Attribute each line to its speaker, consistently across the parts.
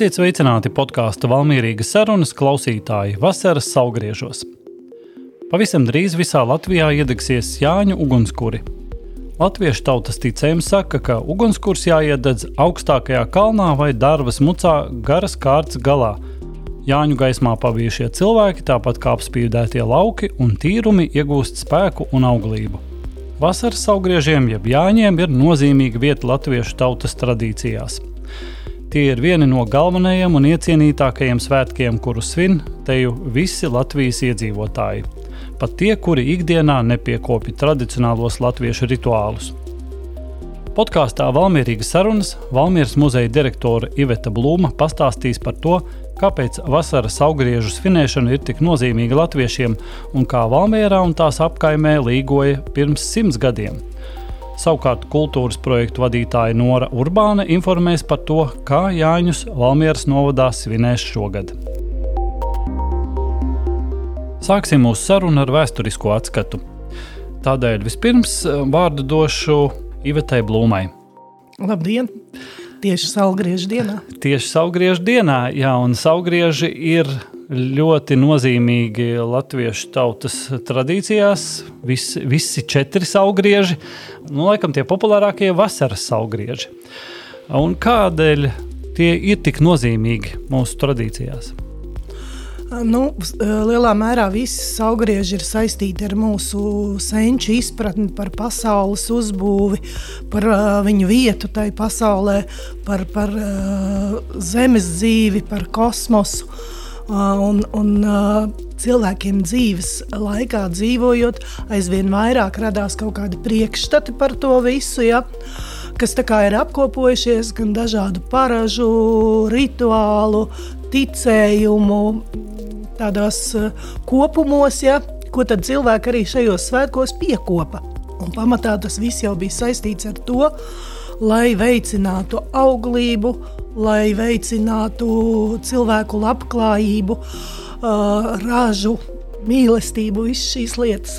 Speaker 1: Esiet sveicināti podkāstu Valmīrīgas sarunas klausītāji vasaras saugriežos. Pavisam drīz visā Latvijā iedegsies Jāņu ugunskura. Latviešu tautas ticējums saka, ka ugunskurs jāiededz augstākajā kalnā vai darbas mucā garas kārtas galā. Jāņu gaismā pavijušie cilvēki, tāpat kā apspīdētie lauki un tīrumi, iegūst spēku un auglību. Vasaras augriežiem, jeb jāņiem, ir nozīmīga vieta latviešu tautas tradīcijās. Tie ir vieni no galvenajiem un iecienītākajiem svētkiem, kurus svin teju visi Latvijas iedzīvotāji. Pat tie, kuri ikdienā nepiekopja tradicionālos latviešu rituālus. Podkāstā Valmīrīgas sarunas Valmīras muzeja direktore Iveta Blūma pastāstīs par to, kāpēc vasaras augriežu svinēšana ir tik nozīmīga latviešiem un kā Valmērā un tās apkaimē līgoja pirms simts gadiem. Savukārt kultūras projektu vadītāja Nora Urbāne informēs par to, kā Jāņus Valmieras novadā svinēs šogad. Sāksim mūsu sarunu ar vēsturisko atskatu. Tādēļ vispirms eh, vārdu došu Ivetai Blūmai.
Speaker 2: Labdien! Tieši saulgriežu dienā.
Speaker 1: Tieši saulgriežu dienā, jā, un saulgrieži ir ļoti nozīmīgi latviešu tautas tradīcijās. Vis, visi četri saugrieži, nu, laikam tie populārākie vasaras saugrieži. Un kādēļ tie ir tik nozīmīgi mūsu tradīcijās?
Speaker 2: Nu, lielā mērā visi augrieži ir saistīti ar mūsu senču izpratni par pasaules uzbūvi, par uh, viņu vietu tajā pasaulē, par, par uh, zemes dzīvi, par kosmosu. Uh, Un, un cilvēkiem dzīves laikā dzīvojot, aizvien vairāk radās kaut kādi priekšstati par to visu. Ja? Kas ir apkopojušies gan dažādu paražu, rituālu, ticējumu, tādos kopumos, ja? ko tad cilvēki arī šajos svētkos piekopa. Un pamatā tas viss jau bija saistīts ar to, lai veicinātu auglību, lai veicinātu cilvēku labklājību, uh, ražu, mīlestību, visas šīs lietas.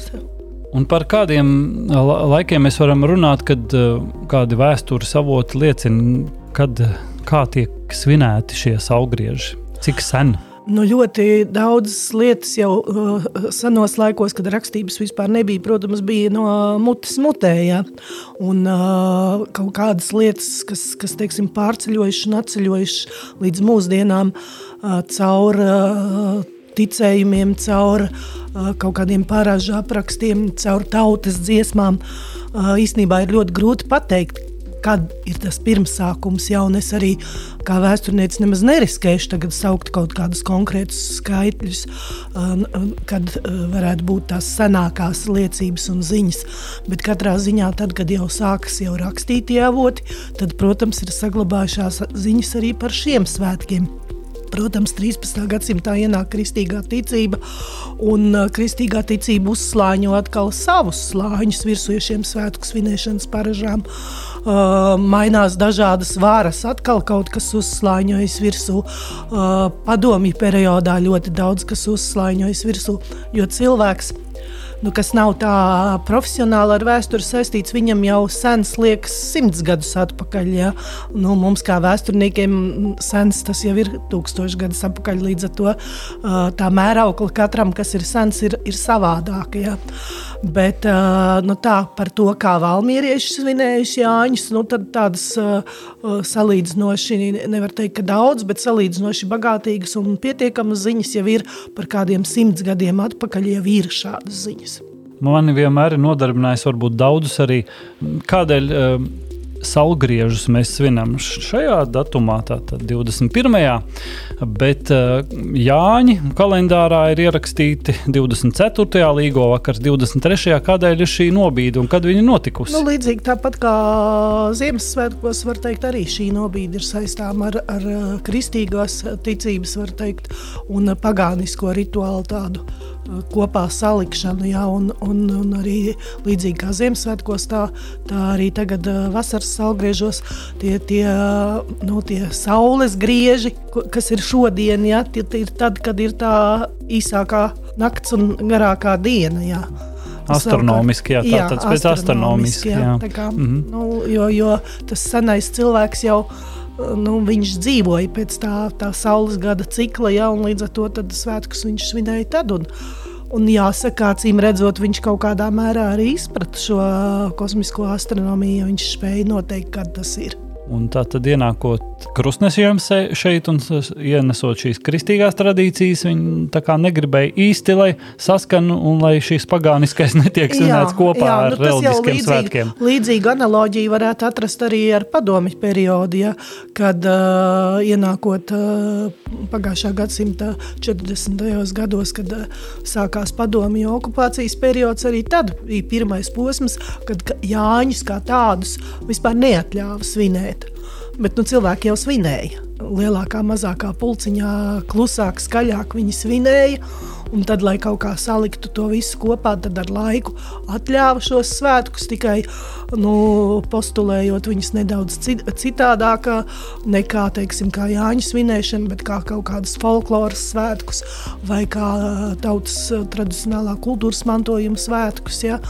Speaker 1: Un par kādiem laikiem mēs varam runāt, kad uh, kādi vēstures avoti liecina, kad, kā tiek svinēti šie augrieži? Cik sen?
Speaker 2: Nu, ļoti daudzas lietas jau uh, senos laikos, kad rakstības vispār nebija, protams, bija no mutes mutē. Ja? Un uh, kaut kādas lietas, kas, kas teiksim, pārceļojušas un atceļojušas līdz mūsdienām uh, caur uh, ticējumiem, caur uh, kaut kādiem pārāžu aprakstiem, caur tautas dziesmām. Uh, īstenībā ir ļoti grūti pateikt, kad ir tas pirmsākums jau, un es arī kā vēsturnieks nemaz neriskēšu tagad saukt kaut kādus konkrētus skaitļus, kad varētu būt tās senākās liecības un ziņas. Bet katrā ziņā, tad, kad jau sākas jau rakstītie avoti, tad, protams, ir saglabājušās ziņas arī par šiem svētkiem. Protams, 13. gadsimtā ienāk kristīgā ticība, un kristīgā ticība uzslāņo atkal savus slāņus virsujušiem svētku svinēšanas paražām. Uh, mainās dažādas varas, atkal kaut kas uzslāņojas virsū. Uh, padomju periodā ļoti daudz kas uzslāņojas virsū, jo cilvēks nu, kas nav tā profesionāli ar vēsturi saistīts, viņam jau sens liekas simts gadus atpakaļ. Ja? Nu, mums kā vēsturniekiem sens tas jau ir tūkstoši gadus atpakaļ. Līdz ar to tā mēraukla katram, kas ir sens, ir, ir savādāka. Ja? Bet nu, tā, par to, kā valmierieši svinējuši Jāņus, nu, tādas salīdzinoši, nevar teikt, ka daudz, bet salīdzinoši bagātīgas un pietiekamas ziņas jau ir par kādiem simts gadiem atpakaļ, jau ir šādas ziņas.
Speaker 1: Mani vienmēr ir nodarbinājis, varbūt daudzus arī kādēļ. Uh, Saulgriežus mēs svinam šajā datumā, tātad 21. Bet uh, Jāņi kalendārā ir ierakstīti 24. līgo vakars, 23. Kādēļ ir šī nobīde un kad viņa notikusi?
Speaker 2: Nu, līdzīgi tāpat kā Ziemassvētkos, var teikt, arī šī nobīde ir saistām ar, ar kristīgās ticības, var teikt, un pagānisko rituālu tādu kopā salikšanu. Jā, un, un, un arī līdzīgi kā Ziemassvētkos, tā, tā arī tagad vasaras saulgriežos tie, tie, nu, tie saules grieži, kas ir šodien, jā, tie, tie ir tad, kad ir tā īsākā nakts un garākā diena. Jā.
Speaker 1: Astronomiski, jā, tā tāds pēc astronomiski. Jā, jā.
Speaker 2: Tā kā, mm -hmm. nu, jo, jo tas senais cilvēks jau nu, viņš dzīvoja pēc tā, tā saules gada cikla, ja, un līdz ar to svētkus viņš svinēja tad. Un, Un jāsaka, acīm redzot, viņš kaut kādā mērā arī izprata šo kosmisko astronomiju. Viņš spēja noteikt, kad tas ir.
Speaker 1: Un tā tad ienākot krustnesiem šeit un ienesot šīs kristīgās tradīcijas, viņi tā kā negribēja īsti, lai saskanu un lai šīs pagāniskais netiek svinēts kopā jā, nu, ar reliģiskiem līdzīgi, svētkiem.
Speaker 2: Līdzīgu analogiju varētu atrast arī ar padomi periodu, ja, kad uh, ienākot uh, pagājušā gadsimta 40. gados, kad uh, sākās padomju okupācijas periods, arī tad bija pirmais posms, kad Jāņus kā tādus vispār neatļāva svinēt. Bet nu, cilvēki jau svinēja. Lielākā, mazākā pulciņā, klusāk, skaļāk viņi svinēja. Un tad, lai kaut kā saliktu to visu kopā, tad ar laiku atļāva šos svētkus tikai nu, postulējot viņus nedaudz citādāk nekā, teiksim, kā Jāņa svinēšana, bet kā kaut kādas folkloras svētkus vai kā tautas tradicionālā kultūras mantojuma svētkus. Ja?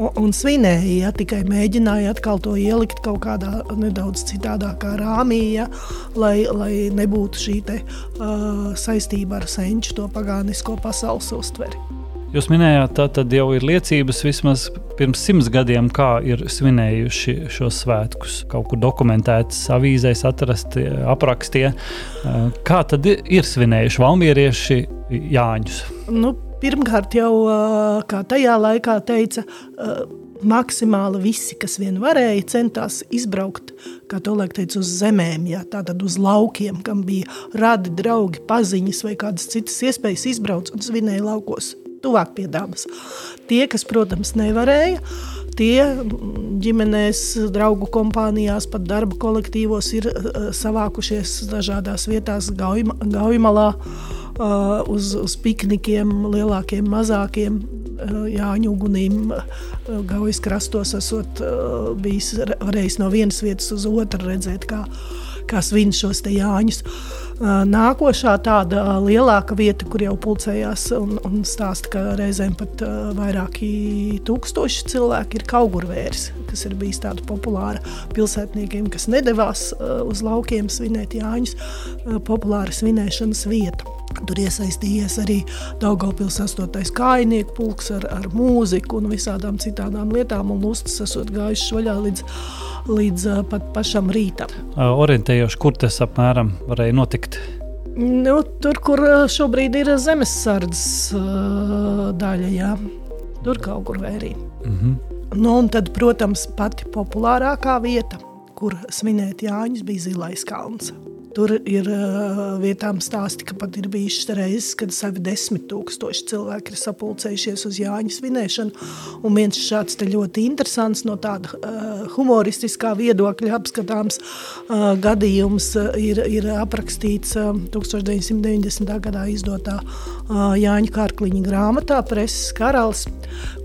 Speaker 2: Un, svinēja, ja? tikai mēģināja atkal to ielikt kaut kādā nedaudz citādākā rāmī, ja? lai, lai nebūtu šī te, uh, saistība ar senču to pagānisko pasauli pasaules uztveri.
Speaker 1: Jūs minējāt, tā jau ir liecības vismaz pirms simts gadiem, kā ir svinējuši šos svētkus. Kaut kur dokumentēts, avīzēs atrasti, aprakstie. Kā tad ir svinējuši valmierieši Jāņus?
Speaker 2: Nu, pirmkārt, jau kā tajā laikā teica, maksimāli visi, kas vien varēja, centās izbraukt, kā to liek teica, uz zemēm, jā, tātad uz laukiem, kam bija radi, draugi, paziņas vai kādas citas iespējas izbraukt un svinēja laukos tuvāk pie dabas. Tie, kas, protams, nevarēja, tie ģimenēs, draugu kompānijās, pat darba kolektīvos ir uh, savākušies dažādās vietās, Gaujamalā, uh, uz, uz piknikiem, lielākiem, mazākiem, Eh, Jāņu ugunīm eh, Gaujas krastos esot bijis varējis no vienas vietas uz otru redzēt, kā, kā svin šos te Jāņus. Nākošā tāda lielāka vieta, kur jau pulcējās un, un stāsta, ka reizēm pat vairāki tūkstoši cilvēki ir kaugurvērs, kas ir bijis tāda populāra pilsētniekiem, kas nedavās uz laukiem svinēt Jāņus, populāra svinēšanas vieta. Tur iesaistījies arī Daugopils 8. kājnieku pulks ar, ar mūziku un visādām citādām lietām, un lustas esot gājušas vaļā līdz, līdz pat pašam rītam.
Speaker 1: Orientējoši, kur tas apmēram varēja notikt?
Speaker 2: Nu, tur, kur šobrīd ir zemesardzes daļa, jā. tur kaut kur vērī. Mm -hmm. nu, un tad, protams, pati populārākā vieta, kur svinēt Jāņus, bija Zilais kalns. Tur ir uh, vietām stāsti, ka pat ir bijušas reizes, kad savi desmit tūkstoši cilvēki ir sapulcējušies uz Jāņa svinēšanu. Un viens šāds ļoti interesants no tāda uh, humoristiskā viedokļa apskatāms uh, gadījums ir, ir aprakstīts uh, 1990. gadā izdotā uh, Jāņa Kārkliņa grāmatā Preses karalis,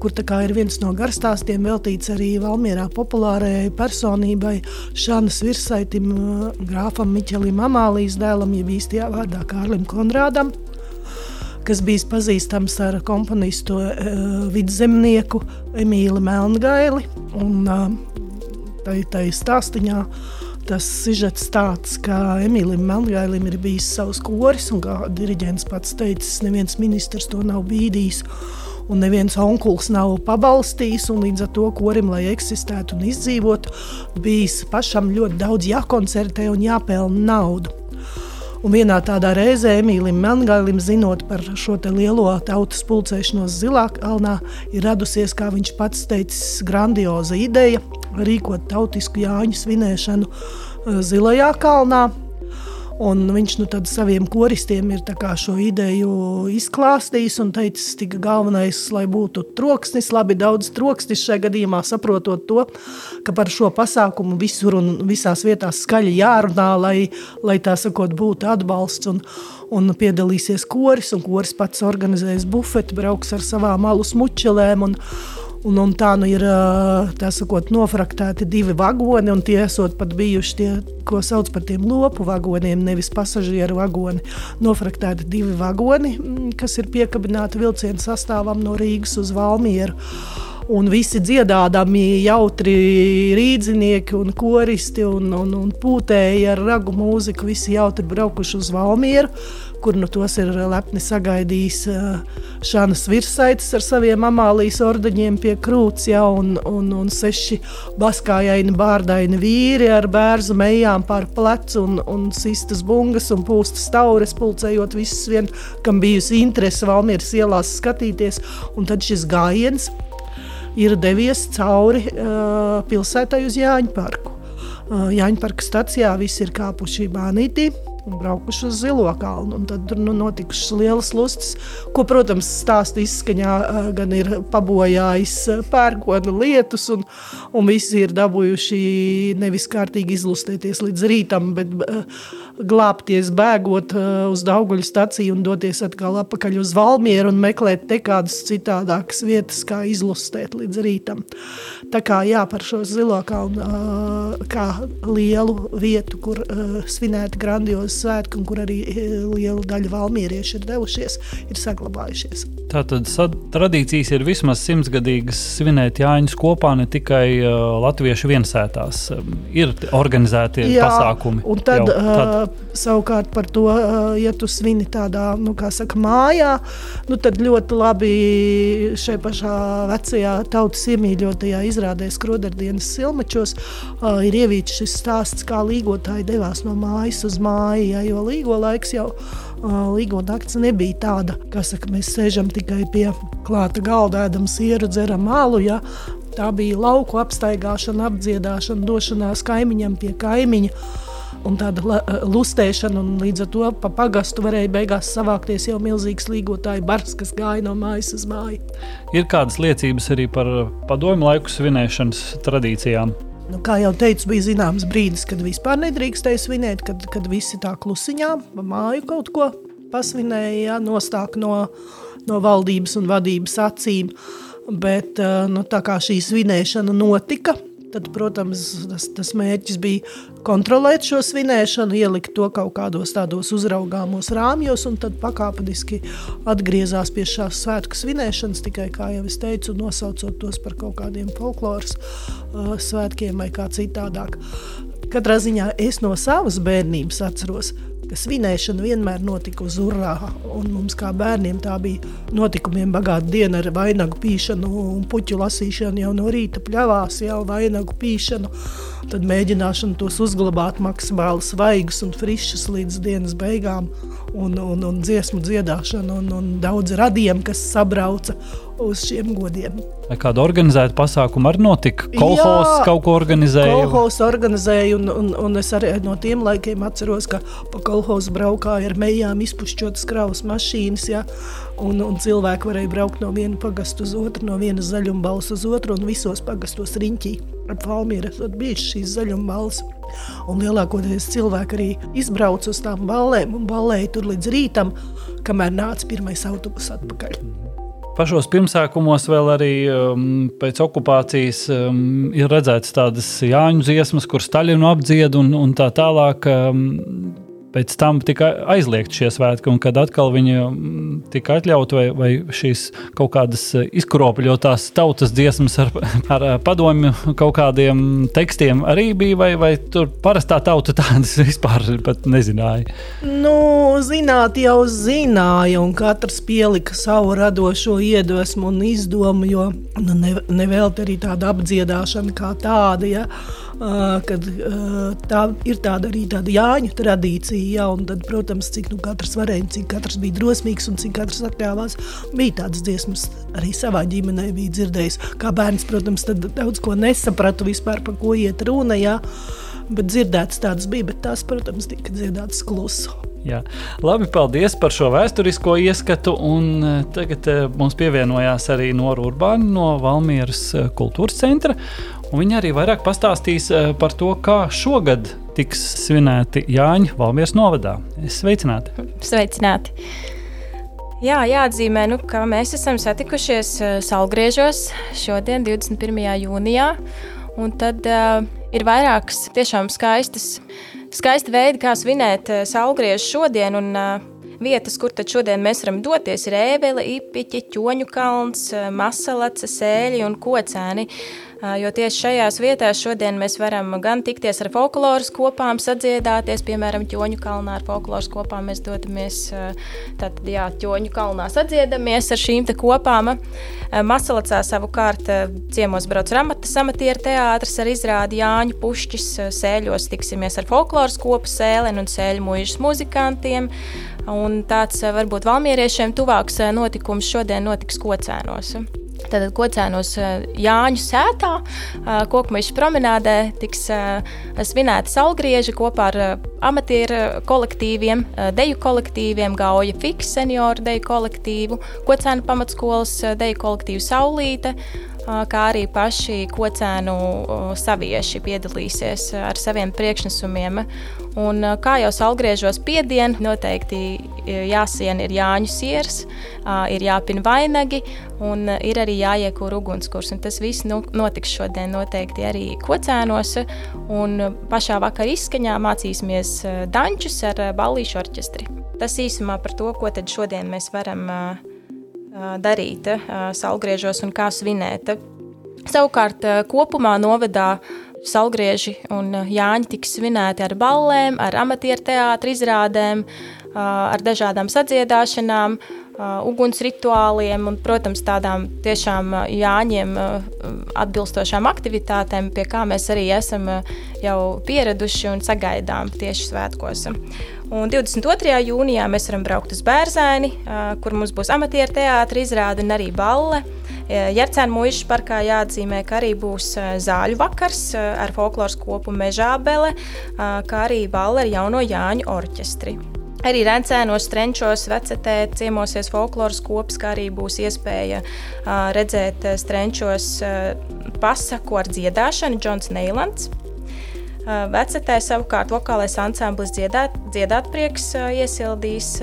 Speaker 2: kur ir viens no garstāstiem veltīts arī Valmierā populārajai personībai Šanas virsaitim, uh, grāfam Miķelim Kārlim Amālijas dēlam, jeb īstajā vārdā Kārlim Konrādam, kas bija pazīstams ar komponistu uh, vidzemnieku Emīlu Melngaili. Un, uh, tai, tai stāstiņā tas sižets tāds, ka Emīlim Melngailim ir bijis savs koris, un kā diriģents pats teicis, neviens ministrs to nav bīdījis. Un neviens onkulis nav pabalstījis, un līdz ar to korim, lai eksistētu un izdzīvotu, bijis pašam ļoti daudz jākoncertē un jāpelna naudu. Un vienā tādā reizē Emīlim Melngailim, zinot par šo lielo tautas pulcēšanos Zilā kalnā, ir radusies, kā viņš pats teicis, grandioza ideja rīkot tautisku Jāņu svinēšanu eh, Zilajā kalnā. Un viņš nu, saviem koristiem ir šo ideju izklāstījis un teicis, ka galvenais, lai būtu troksnis, labi daudz troksnis šajā gadījumā, saprotot to, ka par šo pasākumu visur un visās vietās skaļi jārunā, lai, lai tā sakot, būtu atbalsts. Un, un piedalīsies koris, un koris pats organizēs bufeti, brauks ar savām malu smučelēm. Un, Un, un tā nu ir sakot, nofraktēti divi vagoni, un tie esot pat bijuši tie, ko sauc par tiem lopu vagoniem, nevis pasažieru vagoni. Nofraktēti divi vagoni, kas ir piekabināti vilcienu sastāvam no Rīgas uz Valmieru. Un visi dziedādami jautri rīdzinieki un koristi un, un, un pūtēji ar ragu mūziku, visi jautri braukuši uz Valmieru kur nu tos ir lepni sagaidījis Šānas virsaitis ar saviem amālijas ordeņiem pie krūts, ja, un, un, un seši baskājaini bārdaini vīri ar bērzu mejām pār plecu un, un sistas bungas un pūstas taures, pulcējot visus vien, kam bijusi interese Valmieras ielās skatīties, un tad šis gājiens ir devies cauri uh, pilsētai uz Jāņu parku. Uh, Jāņu parka stacijā visi ir kāpuši bānītī un braukuši uz Zilo kalnu. Tad tur nu, notikušas lielas lustas, ko, protams, stāstu izskaņā gan ir pabojājis pērkona lietus, un, un visi ir dabūjuši nevis kārtīgi izlustēties līdz rītam, bet glābties, bēgot uz Dauguļu staciju un doties atkal atpakaļ uz Valmieru un meklēt te kādas citādākas vietas, kā izlustēt līdz rītam. Tā kā jā, par šo Zilo kalnu kā lielu vietu, kur svinēt grandiozi svētki, un kur arī e, liela daļa valmieriešu ir devušies, ir saglabājušies.
Speaker 1: Tātad tradīcijas ir vismaz simtgadīgas svinēt Jāņus kopā, ne tikai uh, latviešu viensētās. Ir organizēti Jā, pasākumi.
Speaker 2: Un tad, jau, tad. Uh, savukārt par to, uh, ja tu svini tādā, nu, kā saka, mājā, nu, tad ļoti labi šai pašā vecajā tautas iemīļotajā izrādē skrodardienas silmečos uh, ir ievīts šis stāsts, kā līgotāji devās no mājas uz māju ja, jo līgo laiks jau līgo nakts nebija tāda, ka saka, mēs sēžam tikai pie klāta galda, ēdam sieru, dzeram malu. Ja. Tā bija lauku apstaigāšana, apdziedāšana, došanās kaimiņam pie kaimiņa. Un tāda lustēšana, un līdz ar to pa pagastu varēja beigās savākties jau milzīgs līgotāju bars, kas gāja no mājas uz māju.
Speaker 1: Ir kādas liecības arī par padomu laiku svinēšanas tradīcijām?
Speaker 2: Nu, kā jau teicu, bija zināms brīdis, kad vispār nedrīkstēja svinēt, kad, kad visi tā klusiņā māju kaut ko pasvinēja, ja, nostāk no, no valdības un vadības acīm. Bet eh, nu, tā kā šī svinēšana notika, Tad, protams, tas, tas mērķis bija kontrolēt šo svinēšanu, ielikt to kaut kādos tādos uzraugāmos rāmjos, un tad pakāpeniski atgriezās pie šās svētku svinēšanas, tikai, kā jau es teicu, nosaucot tos par kaut kādiem folkloras uh, svētkiem vai kā citādāk. Katrā ziņā es no savas bērnības atceros, ka svinēšana vienmēr notika uz urā. Mums, kā bērniem, tā bija notikumiem bagāta diena ar vainagu pīšanu un puķu lasīšanu jau no rīta pļavās, jau vainagu pīšanu. Tad mēģināšanu tos uzglabāt maksimāli svaigus un frišus līdz dienas beigām, un, un, un dziesmu dziedāšanu, un, un daudz radiem, kas sabrauca uz šiem godiem.
Speaker 1: Vai kāda organizēta pasākuma arī notika? Kolhos kaut ko organizēja?
Speaker 2: Kolhos organizēja, un, un, un es arī no tiem laikiem atceros, ka pa kolhos braukāja ar mejām izpušķotas kravas mašīnas, ja, un, un cilvēki varēja braukt no viena pagasta uz otru, no vienas zaļumbalas uz otru, un visos pagastos riņķī ap Valmieru esot bijušas šīs zaļumbalas. Un lielākoties cilvēki arī izbrauca uz tām ballēm un ballēja tur līdz rītam, kamēr nāca pirmais autobus atpakaļ.
Speaker 1: Pašos pirmsākumos vēl arī um, pēc okupācijas um, ir redzētas tādas Jāņu dziesmas, kur Staļinu apdzied un, un tā tālāk. Um, pēc tam tika aizliegti šie svētki, un kad atkal viņi mm, tika atļauti, vai, vai šīs kaut kādas izkropļotās tautas dziesmas ar, ar padomju kaut kādiem tekstiem arī bija, vai, vai tur parastā tauta tādas vispār nezināja?
Speaker 2: Nu, zināt jau zināja, un katrs pielika savu radošo iedvesmu un izdomu, jo nu, ne, nevelti arī tāda apdziedāšana kā tāda. Ja? Kad tā ir tāda arī tāda Jāņu tradīcija. Ja, tad, protams, cik nu, katrs varēja, cik katrs bija drosmīgs un cik katrs atļāvās, bija tādas dziesmas arī savā ģimenē bija dzirdējis. Kā bērns, protams, daudz ko nesapratu vispār, par ko iet runa. Ja, bet dzirdētas tādas bija, bet tās, protams, tika dzirdētas klusu.
Speaker 1: Jā. Labi, paldies par šo vēsturisko ieskatu. Tagad mums pievienojās arī Nora Urbāna no Valmieras kultūras centra. Viņa arī vairāk pastāstīs eh, par to, kā šogad tiks svinēti Jāņa Valmieras novadā. Sveicināti!
Speaker 3: Sveicināti! Jā, jāatzīmē, nu, ka mēs esam satikušies uh, Salgriežos šodien, 21. jūnijā. Un tad uh, ir vairākas tiešām skaistas, skaisti veidi, kā svinēt uh, Salgriežu šodien. Un, uh, vietas, kur tad šodien mēs varam doties, ir ēbele, ipiķi, ķoņu kalns, masalaca, sēļi un kocēni. Jo tieši šajās vietās šodien mēs varam gan tikties ar folkloras kopām, sadziedāties, piemēram, ķoņu kalnā ar folkloras kopām mēs dodamies, tātad, jā, ķoņu kalnā sadziedamies ar šīm kopām. Masalacā savukārt ciemos brauc ramatas amatieru teātris ar izrādi Jāņu pušķis, sēļos tiksimies ar folkloras kopu sēleni un sēļu mūžas muzikantiem. Un tāds varbūt valmieriešiem tuvāks notikums šodien notiks kocēnos. Tad kocēnos Jāņu sētā, Kokmeša promenādē tiks svinēta saulgrieži kopā ar amatieru kolektīviem, deju kolektīviem, Gauja Fiks senioru deju kolektīvu, Kocēnu pamatskolas deju kolektīvu Saulīte, kā arī paši kocēnu savieši piedalīsies ar saviem priekšnesumiem. Un, kā jau salgriežos piedienu, noteikti jāsien ir jāņu siers, ir jāpina vainagi un ir arī jāiekūr ugunskurs. Un tas viss nu, notiks šodien noteikti arī kocēnos. Un pašā vakar izskaņā mācīsimies dančus ar ballīšu orķestri. Tas īsumā par to, ko tad šodien mēs varam darīt salgriežos un kā svinēt. Savukārt kopumā novedā Salgrieži un Jāņi tiks svinēti ar ballēm, ar amatieru teātru izrādēm, ar dažādām sadziedāšanām, uguns rituāliem un, protams, tādām tiešām Jāņiem atbilstošām aktivitātēm, pie kā mēs arī esam jau pieraduši un sagaidām tieši svētkos. Un 22. jūnijā mēs varam braukt uz Bērzēni, kur mums būs amatieru teātris izrāde un arī balle. Jercēna mūža parkā jāatzīmē, ka arī būs zāļu vakars ar folkloras kopu mežābele, kā arī balle ar jauno Jāņu orķestri. Arī Rēncēnos, Strenčos, Vecetē ciemosies folkloras kops, kā arī būs iespēja redzēt Strenčos uh, pasaku ar dziedāšanu Džons Neilands. Vecetē savukārt vokālais ansamblis dziedāt, dziedāt prieks uh, iesildīs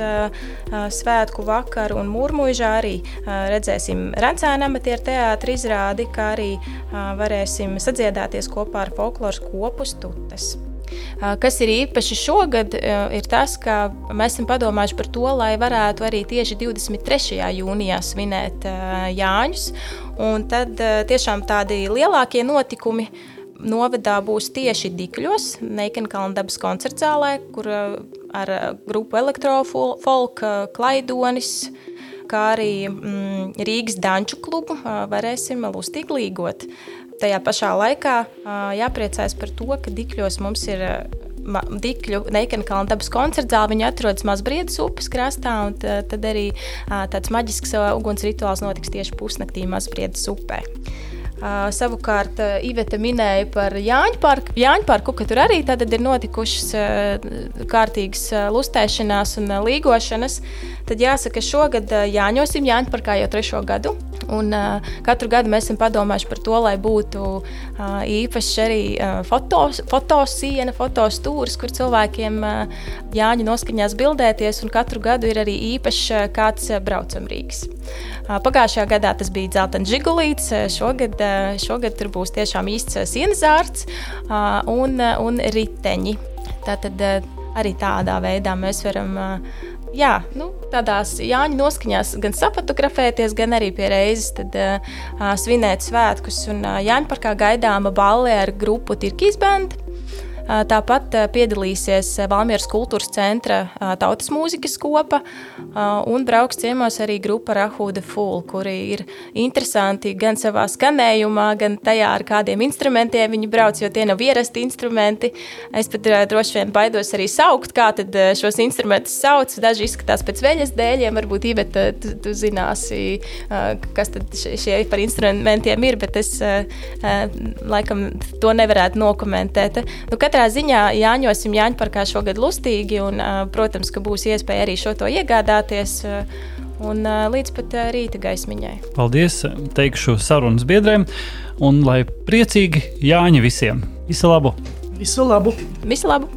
Speaker 3: svētku vakaru un mūrmuižā arī redzēsim Rencēna amatieru teātri izrādi, kā arī varēsim sadziedāties kopā ar folkloras kopu stutes. Kas ir īpaši šogad, ir tas, ka mēs esam padomājuši par to, lai varētu arī tieši 23. jūnijā svinēt Jāņus. Un tad tiešām tādi lielākie notikumi novadā būs tieši Dikļos, Neikenkalna dabas koncerts zālē, kur ar grupu Elektrofolk, Klaidonis, kā arī mm, Rīgas danču klubu varēsim lustīgi līgot tajā pašā laikā jāpriecājas par to, ka Dikļos mums ir Dikļu Neikenkalna dabas koncerta zāle. Viņa atrodas Mazbriedas upes krastā, un tad arī tāds maģisks uguns rituāls notiks tieši pusnaktī Mazbriedas upē. Uh, savukārt, uh, Iveta minēja par Jāņu parku, Jāņu parku ka tur arī ir notikušas uh, kārtīgas lustēšanās un līgošanas. Tad jāsaka, šogad Jāņosim Jāņu parkā jau trešo gadu. Un, uh, katru gadu mēs esam padomājuši par to, lai būtu uh, īpašs arī uh, fotos, fotosiena, fotostūris, kur cilvēkiem uh, Jāņu noskaņās bildēties. Katru gadu ir arī īpašs uh, kāds uh, braucamrīks. Uh, pagājušajā gadā tas bija dzeltens žigulīts, uh, šogad uh, šogad tur būs tiešām īsts sienas zārts un, un riteņi. Tātad arī tādā veidā mēs varam jā, nu, tādās Jāņa noskaņās gan sapatografēties, gan arī pie reizes tad, uh, svinēt svētkus. Un uh, Jāņa parkā gaidāma balē ar grupu Tirkijas bandu. Tāpat piedalīsies Valmieras kultūras centra tautas mūzikas kopa un brauks ciemos arī grupa Rahūda Full, kuri ir interesanti gan savā skanējumā, gan tajā, ar kādiem instrumentiem viņi brauc, jo tie nav ierasti instrumenti. Es pat droši vien baidos arī saukt, kā tad šos instrumentus sauc. Daži izskatās pēc veļas dēļiem, varbūt Iveta, tu, tu zināsi, kas tad šie par instrumentiem ir, bet es laikam to nevarētu nokomentēt. Nu, katrā ziņā Jāņosim Jāņu parkā šogad lustīgi, un, protams, ka būs iespēja arī šo to iegādāties. Un līdz pat rīta gaismiņai.
Speaker 1: Paldies! Teikšu sarunas biedriem, un lai priecīgi Jāņa visiem! Visu labu!
Speaker 2: Visu labu!
Speaker 3: Visu labu.